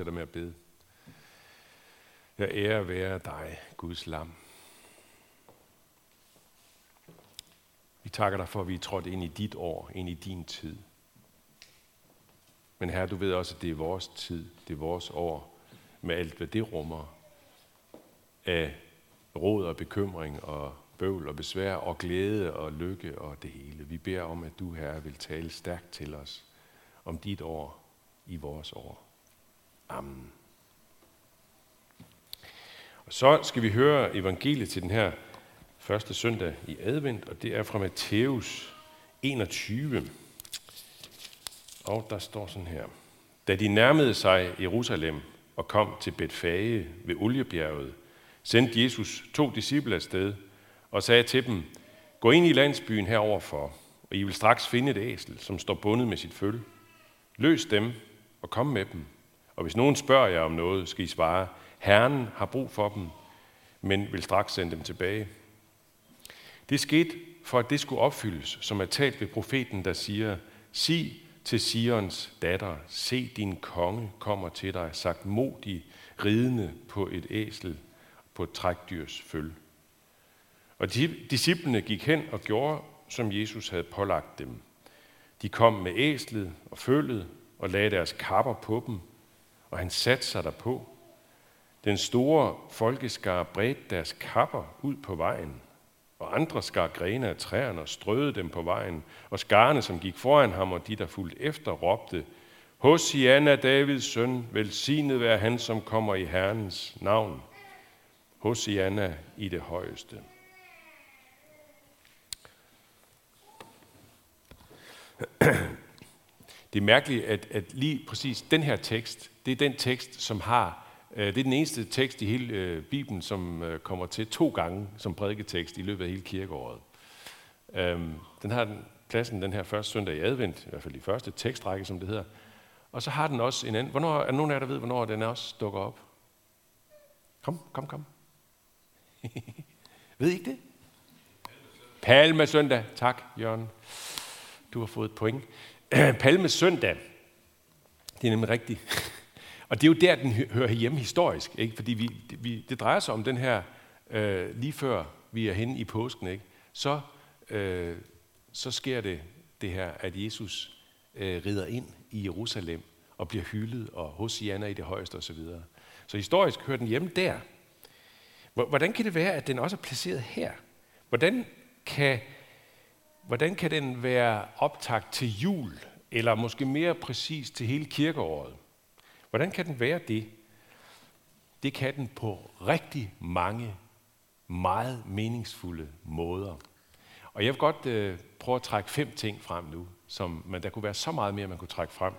fortsætter med at bede. Jeg ærer være dig, Guds lam. Vi takker dig for, at vi er trådt ind i dit år, ind i din tid. Men herre, du ved også, at det er vores tid, det er vores år, med alt, hvad det rummer af råd og bekymring og bøvl og besvær og glæde og lykke og det hele. Vi beder om, at du, Herre, vil tale stærkt til os om dit år i vores år. Amen. Og så skal vi høre evangeliet til den her første søndag i advent, og det er fra Matthæus 21. Og der står sådan her. Da de nærmede sig Jerusalem og kom til Betfage ved Oliebjerget, sendte Jesus to disciple afsted og sagde til dem, Gå ind i landsbyen heroverfor, og I vil straks finde et æsel, som står bundet med sit føl. Løs dem og kom med dem. Og hvis nogen spørger jer om noget, skal I svare, Herren har brug for dem, men vil straks sende dem tilbage. Det skete for, at det skulle opfyldes, som er talt ved profeten, der siger, Sig til Sions datter, se din konge kommer til dig, sagt modig, ridende på et æsel, på et trækdyrs føl. Og disciplene gik hen og gjorde, som Jesus havde pålagt dem. De kom med æslet og følget og lagde deres kapper på dem, og han satte sig derpå. Den store folkeskar bredte deres kapper ud på vejen, og andre skar grene af træerne og strøede dem på vejen, og skarne, som gik foran ham, og de, der fulgte efter, råbte, Hosianna, Davids søn, velsignet være han, som kommer i Herrens navn. Hosianna i det højeste. Det er mærkeligt, at, at lige præcis den her tekst, det er den tekst, som har, øh, det er den eneste tekst i hele øh, Bibelen, som øh, kommer til to gange som prædiketekst i løbet af hele kirkeåret. Øhm, den har den, pladsen den her første søndag i advent, i hvert fald i første tekstrække, som det hedder. Og så har den også en anden. Hvornår, er der nogen af jer, der ved, hvornår den også dukker op? Kom, kom, kom. ved I ikke det? Palme søndag. Tak, Jørgen. Du har fået et point. Palmesøndag. Det er nemlig rigtigt. Og det er jo der, den hører hjemme historisk. Ikke? Fordi vi, vi, det drejer sig om den her, øh, lige før vi er henne i påsken, ikke? Så, øh, så sker det, det her, at Jesus øh, rider ind i Jerusalem og bliver hyldet, og hos Janna i det højeste osv. Så, så historisk hører den hjemme der. Hvordan kan det være, at den også er placeret her? Hvordan kan Hvordan kan den være optakt til jul, eller måske mere præcis til hele kirkeåret? Hvordan kan den være det? Det kan den på rigtig mange, meget meningsfulde måder. Og jeg vil godt øh, prøve at trække fem ting frem nu, som, men der kunne være så meget mere, man kunne trække frem.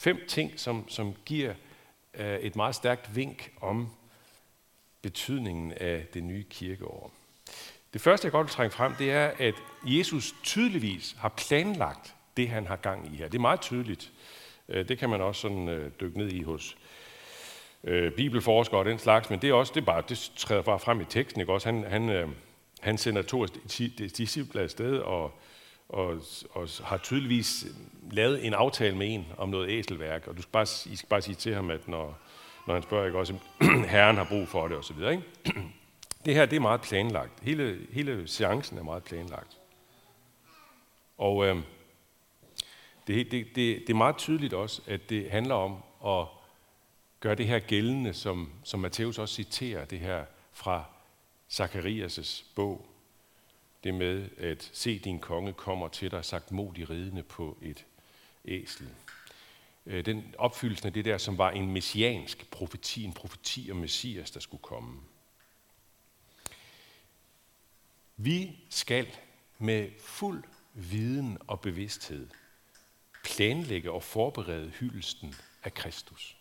Fem ting, som, som giver øh, et meget stærkt vink om betydningen af det nye kirkeår. Det første, jeg godt vil trænge frem, det er, at Jesus tydeligvis har planlagt det, han har gang i her. Det er meget tydeligt. Øh, det kan man også sådan øh, dykke ned i hos øh, bibelforskere og den slags, men det er også det er bare det træder bare frem i teksten, ikke også? Han, han, han sender to disciple afsted og, og, og har tydeligvis lavet en aftale med en om noget æselværk, og du skal bare, I skal bare sige til ham, at når, når han spørger, ikke også, herren har brug for det osv., ikke? Det her det er meget planlagt. Hele, hele seancen er meget planlagt. Og øh, det, det, det, det er meget tydeligt også, at det handler om at gøre det her gældende, som, som Matthæus også citerer det her fra Zakarias' bog. Det med at se din konge kommer til dig, sagt modig ridende på et æsel. Øh, den opfyldelse af det der, som var en messiansk profeti, en profeti om Messias, der skulle komme. Vi skal med fuld viden og bevidsthed planlægge og forberede hyldesten af Kristus.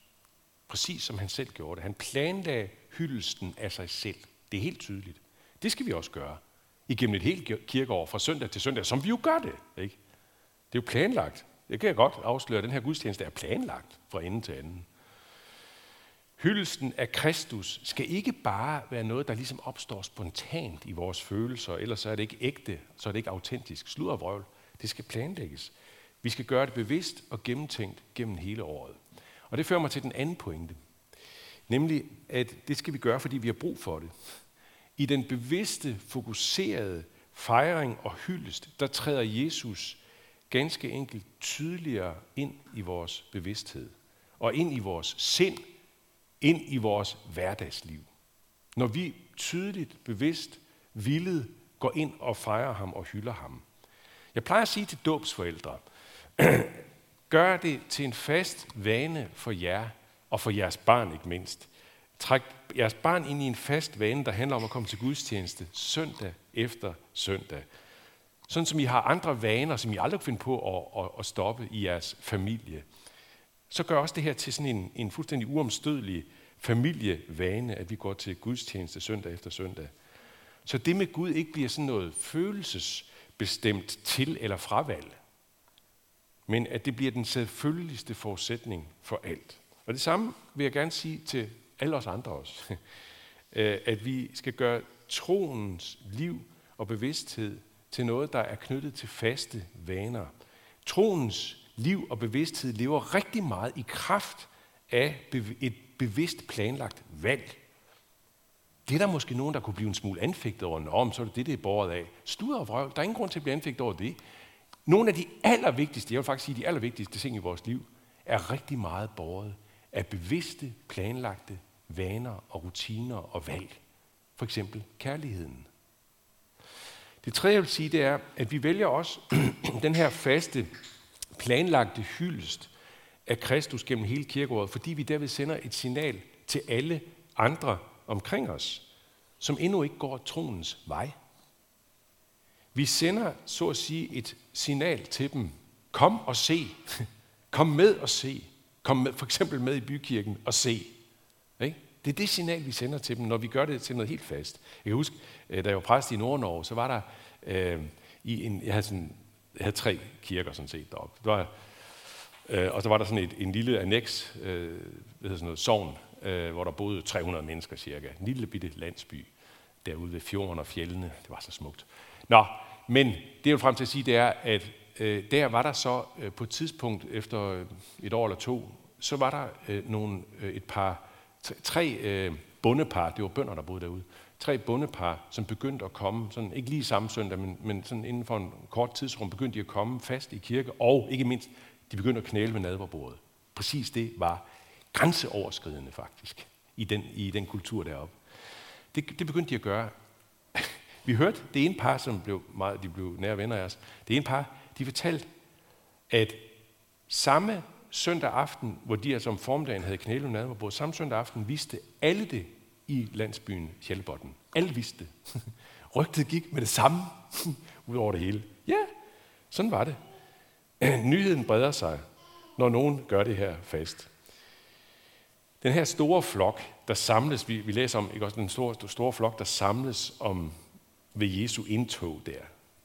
Præcis som han selv gjorde det. Han planlagde hyldesten af sig selv. Det er helt tydeligt. Det skal vi også gøre igennem et helt kirkeår fra søndag til søndag, som vi jo gør det. Ikke? Det er jo planlagt. Det kan jeg godt afsløre, at den her gudstjeneste er planlagt fra ende til anden. Hyldelsen af Kristus skal ikke bare være noget, der ligesom opstår spontant i vores følelser, ellers så er det ikke ægte, så er det ikke autentisk. Sluddervrøvl. Det skal planlægges. Vi skal gøre det bevidst og gennemtænkt gennem hele året. Og det fører mig til den anden pointe. Nemlig, at det skal vi gøre, fordi vi har brug for det. I den bevidste, fokuserede fejring og hyldest, der træder Jesus ganske enkelt tydeligere ind i vores bevidsthed. Og ind i vores sind, ind i vores hverdagsliv. Når vi tydeligt, bevidst, villet går ind og fejrer ham og hylder ham. Jeg plejer at sige til dåbsforældre, gør det til en fast vane for jer, og for jeres barn ikke mindst. Træk jeres barn ind i en fast vane, der handler om at komme til gudstjeneste søndag efter søndag. Sådan som I har andre vaner, som I aldrig kan finde på at, at, at stoppe i jeres familie. Så gør også det her til sådan en, en fuldstændig uomstødelig familievane, at vi går til gudstjeneste søndag efter søndag. Så det med Gud ikke bliver sådan noget følelsesbestemt til- eller fravalg, men at det bliver den selvfølgeligste forudsætning for alt. Og det samme vil jeg gerne sige til alle os andre også. at vi skal gøre troens liv og bevidsthed til noget, der er knyttet til faste vaner. Troens liv og bevidsthed lever rigtig meget i kraft af et bevidst planlagt valg. Det er der måske nogen, der kunne blive en smule anfægtet over. Nå, så er det det, det er båret af. Studer og vrøvl, Der er ingen grund til at blive anfægtet over det. Nogle af de allervigtigste, jeg vil faktisk sige de allervigtigste ting i vores liv, er rigtig meget båret af bevidste, planlagte vaner og rutiner og valg. For eksempel kærligheden. Det tredje, jeg vil sige, det er, at vi vælger også den her faste, planlagte hyldest af Kristus gennem hele kirkeåret, fordi vi derved sender et signal til alle andre omkring os, som endnu ikke går troens vej. Vi sender, så at sige, et signal til dem. Kom og se. Kom med og se. Kom med, for eksempel med i bykirken og se. Ikke? Det er det signal, vi sender til dem, når vi gør det til noget helt fast. Jeg kan huske, øh, da jeg var præst i Nordnorge, så var der øh, i en, jeg havde, sådan, jeg havde tre kirker sådan set deroppe. Det var, øh, og så var der sådan et, en lille annex, øh, hvad hedder sådan noget, sovn, øh, hvor der boede 300 mennesker cirka. En lille bitte landsby derude ved fjorden og fjellene. Det var så smukt. Nå, men det jeg vil frem til at sige, det er, at øh, der var der så øh, på et tidspunkt efter øh, et år eller to, så var der øh, nogle, øh, et par, tre øh, bundepar, det var bønder, der boede derude, tre bondepar, som begyndte at komme, sådan, ikke lige samme søndag, men, men sådan inden for en kort tidsrum, begyndte de at komme fast i kirke, og ikke mindst, de begyndte at knæle ved nadverbordet. Præcis det var grænseoverskridende faktisk, i den, i den kultur deroppe. Det, det begyndte de at gøre. Vi hørte det ene par, som blev meget, de blev nære venner af os, det ene par, de fortalte, at samme søndag aften, hvor de altså om formiddagen havde knælet nadverbord, samme søndag aften vidste alle det i landsbyen Sjælbotten. Alle vidste det. Rygtet gik med det samme ud over det hele. Ja, sådan var det. Nyheden breder sig, når nogen gør det her fast. Den her store flok, der samles, vi, vi læser om, ikke også den store, store flok, der samles om ved Jesu indtog der.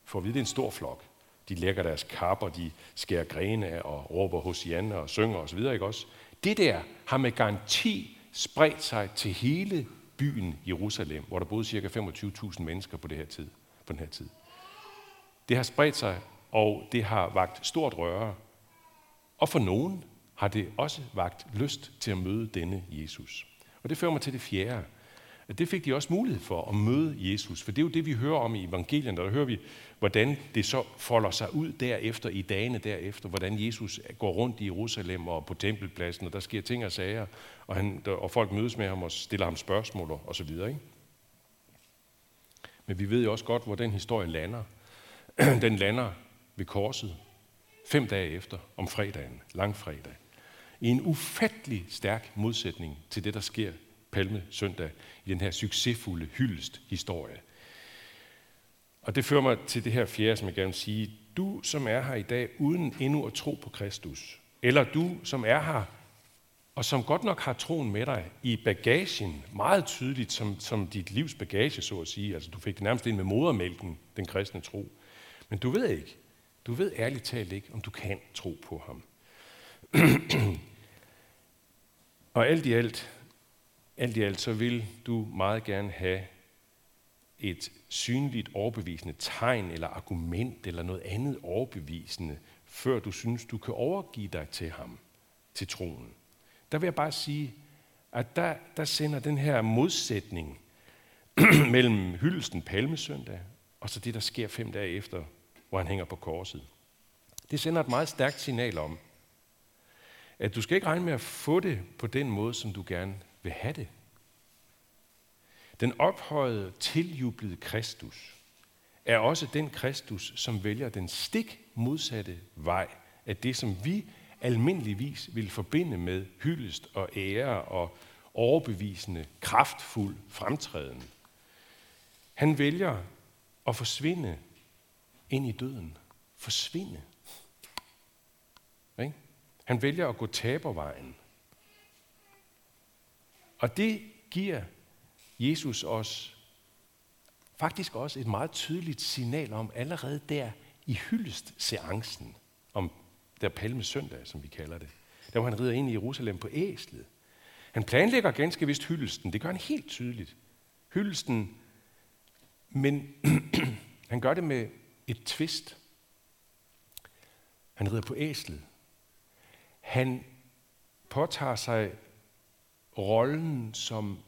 For at vide, det er en stor flok. De lægger deres kapper, de skærer grene af og råber hos Janne og synger osv. Ikke også? Det der har med garanti spredt sig til hele byen Jerusalem, hvor der boede ca. 25.000 mennesker på, det her tid, på den her tid. Det har spredt sig, og det har vagt stort røre. Og for nogen har det også vagt lyst til at møde denne Jesus. Og det fører mig til det fjerde. At det fik de også mulighed for at møde Jesus. For det er jo det, vi hører om i evangelien. Der hører vi, hvordan det så folder sig ud derefter, i dagene derefter. Hvordan Jesus går rundt i Jerusalem og på tempelpladsen, og der sker ting og sager. Og, han, og folk mødes med ham og stiller ham spørgsmål og så videre. Ikke? Men vi ved jo også godt, hvor den historie lander. den lander ved korset fem dage efter, om fredagen, langfredag i en ufattelig stærk modsætning til det, der sker palmesøndag i den her succesfulde hyldest historie. Og det fører mig til det her fjerde, som jeg gerne vil sige. Du, som er her i dag, uden endnu at tro på Kristus, eller du, som er her, og som godt nok har troen med dig i bagagen, meget tydeligt som, som dit livs bagage, så at sige. Altså, du fik det nærmest ind med modermælken, den kristne tro. Men du ved ikke, du ved ærligt talt ikke, om du kan tro på ham. og alt i alt, alt i alt, så vil du meget gerne have et synligt overbevisende tegn eller argument eller noget andet overbevisende, før du synes, du kan overgive dig til ham, til troen. der vil jeg bare sige, at der, der sender den her modsætning mellem hyldelsen palmesøndag, og så det, der sker fem dage efter, hvor han hænger på korset. Det sender et meget stærkt signal om, at du skal ikke regne med at få det på den måde, som du gerne vil have det. Den ophøjede, tiljublede Kristus er også den Kristus, som vælger den stik modsatte vej af det, som vi almindeligvis vil forbinde med hyldest og ære og overbevisende, kraftfuld fremtræden. Han vælger at forsvinde ind i døden. Forsvinde. Ikke? Han vælger at gå tabervejen. Og det giver Jesus os faktisk også et meget tydeligt signal om allerede der i hyldest-seancen, om der palme søndag, som vi kalder det, der hvor han rider ind i Jerusalem på æslet. Han planlægger ganske vist hyldesten, det gør han helt tydeligt. Hyldesten, men han gør det med et twist. Han rider på æslet. Han påtager sig rollen som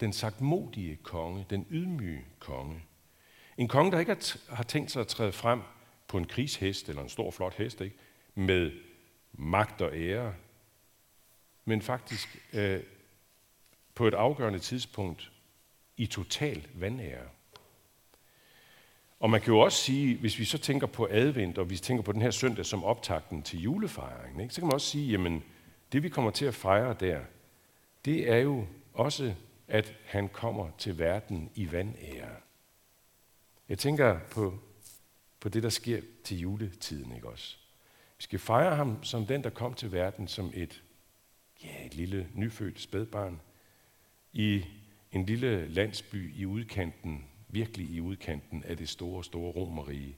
den sagtmodige konge, den ydmyge konge. En konge, der ikke har tænkt sig at træde frem på en krigshest eller en stor flot hest, ikke? med magt og ære, men faktisk øh, på et afgørende tidspunkt i total vandære. Og man kan jo også sige, hvis vi så tænker på advent, og vi tænker på den her søndag som optakten til julefejringen, ikke, så kan man også sige, jamen det vi kommer til at fejre der, det er jo også, at han kommer til verden i vandære. Jeg tænker på, på det, der sker til juletiden, ikke også? Vi skal fejre ham som den, der kom til verden som et, ja, et lille nyfødt spædbarn i en lille landsby i udkanten, virkelig i udkanten af det store, store romerige.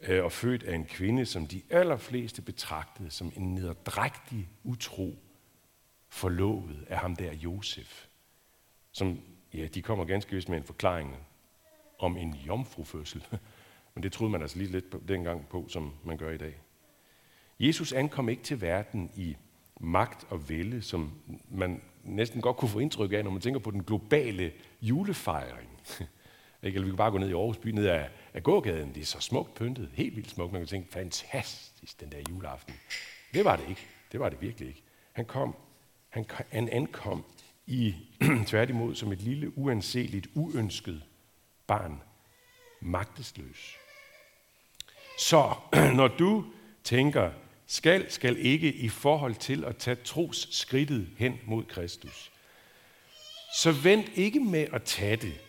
Øh, og født af en kvinde, som de allerfleste betragtede som en nederdrægtig, utro, forlovet af ham der Josef. Som, ja, de kommer ganske vist med en forklaring om en jomfrufødsel. Men det troede man altså lige lidt på, dengang på, som man gør i dag. Jesus ankom ikke til verden i magt og vælde, som man næsten godt kunne få indtryk af, når man tænker på den globale julefejring. Eller vi kan bare gå ned i Aarhus by, ned ad, ad gågaden. Det er så smukt pyntet, helt vildt smukt. Man kan tænke, fantastisk den der juleaften. Det var det ikke. Det var det virkelig ikke. Han kom, han, han ankom i tværtimod som et lille, uanseligt, uønsket barn. Magtesløs. Så når du tænker, skal, skal ikke i forhold til at tage tros skridtet hen mod Kristus. Så vent ikke med at tage det,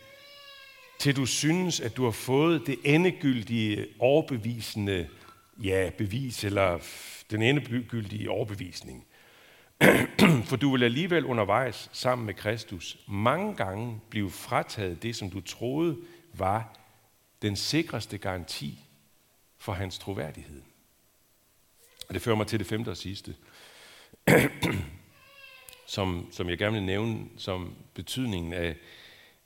til du synes, at du har fået det endegyldige, overbevisende ja, bevis, eller den endegyldige overbevisning. For du vil alligevel undervejs sammen med Kristus mange gange blive frataget det, som du troede var den sikreste garanti for hans troværdighed. Og det fører mig til det femte og sidste, som, som jeg gerne vil nævne som betydningen af,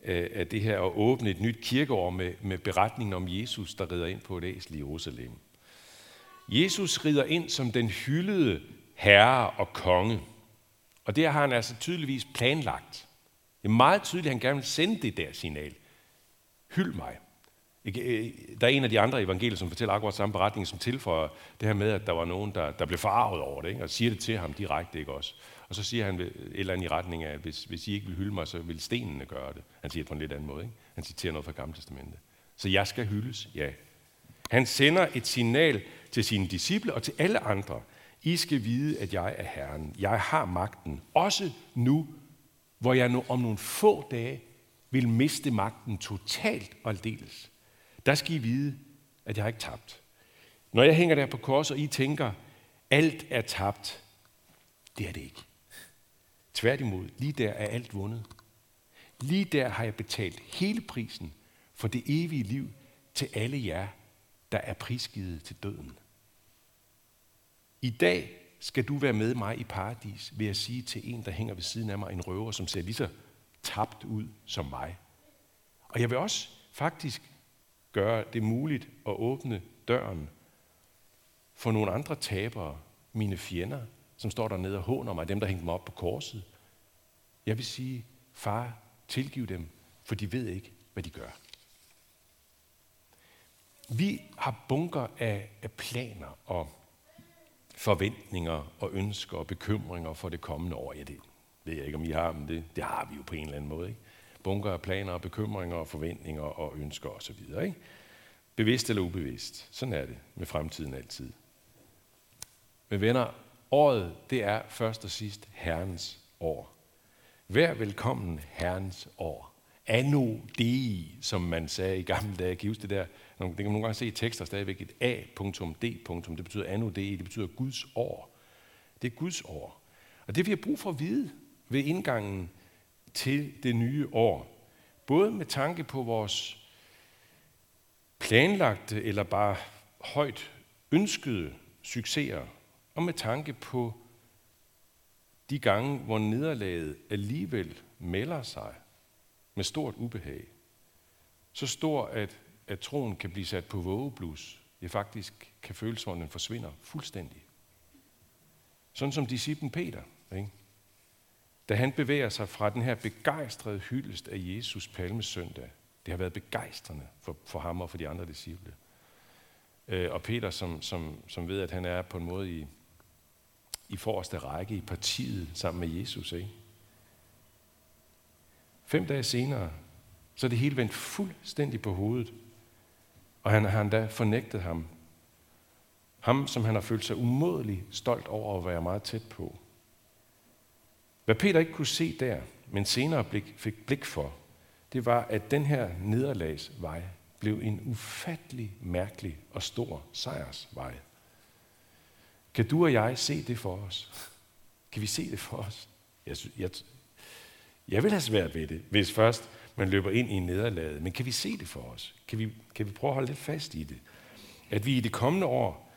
af, det her at åbne et nyt kirkeår med, med beretningen om Jesus, der rider ind på et æsel i Jerusalem. Jesus rider ind som den hyldede herre og konge. Og det har han altså tydeligvis planlagt. Det er meget tydeligt, at han gerne vil sende det der signal. Hyld mig. Øh, der er en af de andre evangelier, som fortæller akkurat samme beretning, som tilføjer det her med, at der var nogen, der, der blev farvet over det, ikke? og siger det til ham direkte. Ikke også? Og så siger han et eller andet i retning af, at hvis, hvis I ikke vil hylde mig, så vil stenene gøre det. Han siger det på en lidt anden måde. Ikke? Han citerer noget fra Gamle Testamente. Så jeg skal hyldes, ja. Han sender et signal til sine disciple og til alle andre. I skal vide, at jeg er Herren. Jeg har magten. Også nu, hvor jeg nu om nogle få dage vil miste magten totalt og aldeles der skal I vide, at jeg har ikke tabt. Når jeg hænger der på kors, og I tænker, alt er tabt, det er det ikke. Tværtimod, lige der er alt vundet. Lige der har jeg betalt hele prisen for det evige liv til alle jer, der er prisgivet til døden. I dag skal du være med mig i paradis ved at sige til en, der hænger ved siden af mig, en røver, som ser lige så tabt ud som mig. Og jeg vil også faktisk gøre det muligt at åbne døren for nogle andre tabere, mine fjender, som står dernede og håner mig, dem, der hængte mig op på korset. Jeg vil sige, far, tilgiv dem, for de ved ikke, hvad de gør. Vi har bunker af, af planer og forventninger og ønsker og bekymringer for det kommende år. Ja, det ved jeg ikke, om I har, men det, det har vi jo på en eller anden måde. Ikke? Bunker af planer og bekymringer og forventninger og ønsker osv. Ikke? Bevidst eller ubevidst. Sådan er det med fremtiden altid. Men venner, året det er først og sidst Herrens år. Vær velkommen Herrens år. Anno Dei, som man sagde i gamle dage. Gives det der det kan man nogle gange se i tekster stadigvæk et A.D. Det betyder anno Dei, det betyder Guds år. Det er Guds år. Og det vi har brug for at vide ved indgangen til det nye år, både med tanke på vores planlagte eller bare højt ønskede succeser, og med tanke på de gange, hvor nederlaget alligevel melder sig med stort ubehag. Så stor, at, at troen kan blive sat på vågeblus. Det faktisk kan føles, som den forsvinder fuldstændig. Sådan som disciplen Peter. Ikke? Da han bevæger sig fra den her begejstrede hyldest af Jesus palmesøndag. Det har været begejstrende for, for ham og for de andre disciple. Øh, og Peter, som, som, som ved, at han er på en måde i, i forreste række i partiet sammen med Jesus. Ikke? Fem dage senere, så er det hele vendt fuldstændig på hovedet. Og han har endda fornægtet ham. Ham, som han har følt sig umådelig stolt over at være meget tæt på. Hvad Peter ikke kunne se der, men senere blik, fik blik for, det var, at den her nederlagsvej blev en ufattelig mærkelig og stor sejrsvej. Kan du og jeg se det for os? Kan vi se det for os? Jeg, jeg, jeg vil have svært ved det, hvis først man løber ind i en nederlag. Men kan vi se det for os? Kan vi, kan vi prøve at holde lidt fast i det? At vi i det kommende år,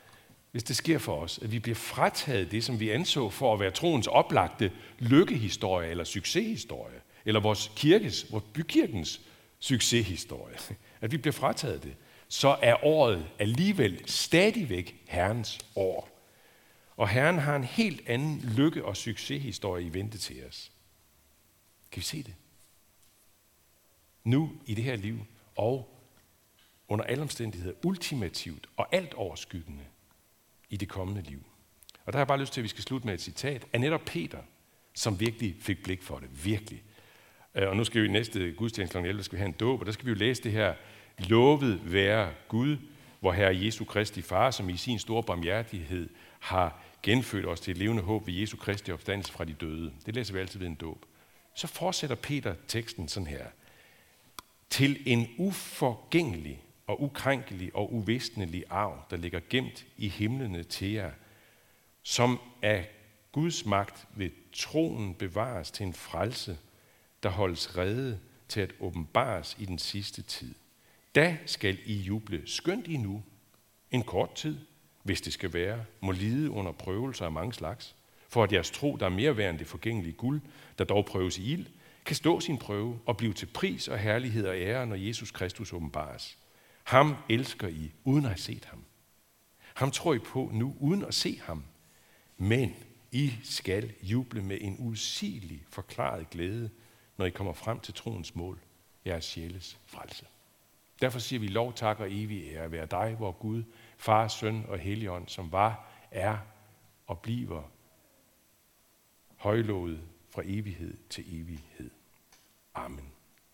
hvis det sker for os, at vi bliver frataget det, som vi anså for at være troens oplagte lykkehistorie eller succeshistorie, eller vores kirkes, vores bykirkens succeshistorie, at vi bliver frataget det, så er året alligevel stadigvæk Herrens år. Og Herren har en helt anden lykke- og succeshistorie i vente til os. Kan vi se det? Nu i det her liv, og under alle omstændigheder ultimativt og alt overskyggende i det kommende liv. Og der har jeg bare lyst til, at vi skal slutte med et citat af netop Peter, som virkelig fik blik for det. Virkelig. Øh, og nu skal vi i næste gudstjeneste kl. 11, skal vi have en dåb, og der skal vi jo læse det her, lovet være Gud, hvor Herre Jesu Kristi Far, som i sin store barmhjertighed har genfødt os til et levende håb ved Jesu Kristi opstandelse fra de døde. Det læser vi altid ved en dåb. Så fortsætter Peter teksten sådan her. Til en uforgængelig og ukrænkelig og uvisnelig arv, der ligger gemt i himlene til jer, som af Guds magt ved troen bevares til en frelse, der holdes rede til at åbenbares i den sidste tid. Da skal I juble skønt I nu, en kort tid, hvis det skal være, må lide under prøvelser af mange slags, for at jeres tro, der er mere værd end det forgængelige guld, der dog prøves i ild, kan stå sin prøve og blive til pris og herlighed og ære, når Jesus Kristus åbenbares. Ham elsker I, uden at have set ham. Ham tror I på nu, uden at se ham. Men I skal juble med en usigelig forklaret glæde, når I kommer frem til troens mål, jeres sjæles frelse. Derfor siger vi lov, tak og evig ære være dig, hvor Gud, Far, Søn og Helligånd, som var, er og bliver højlovet fra evighed til evighed. Amen.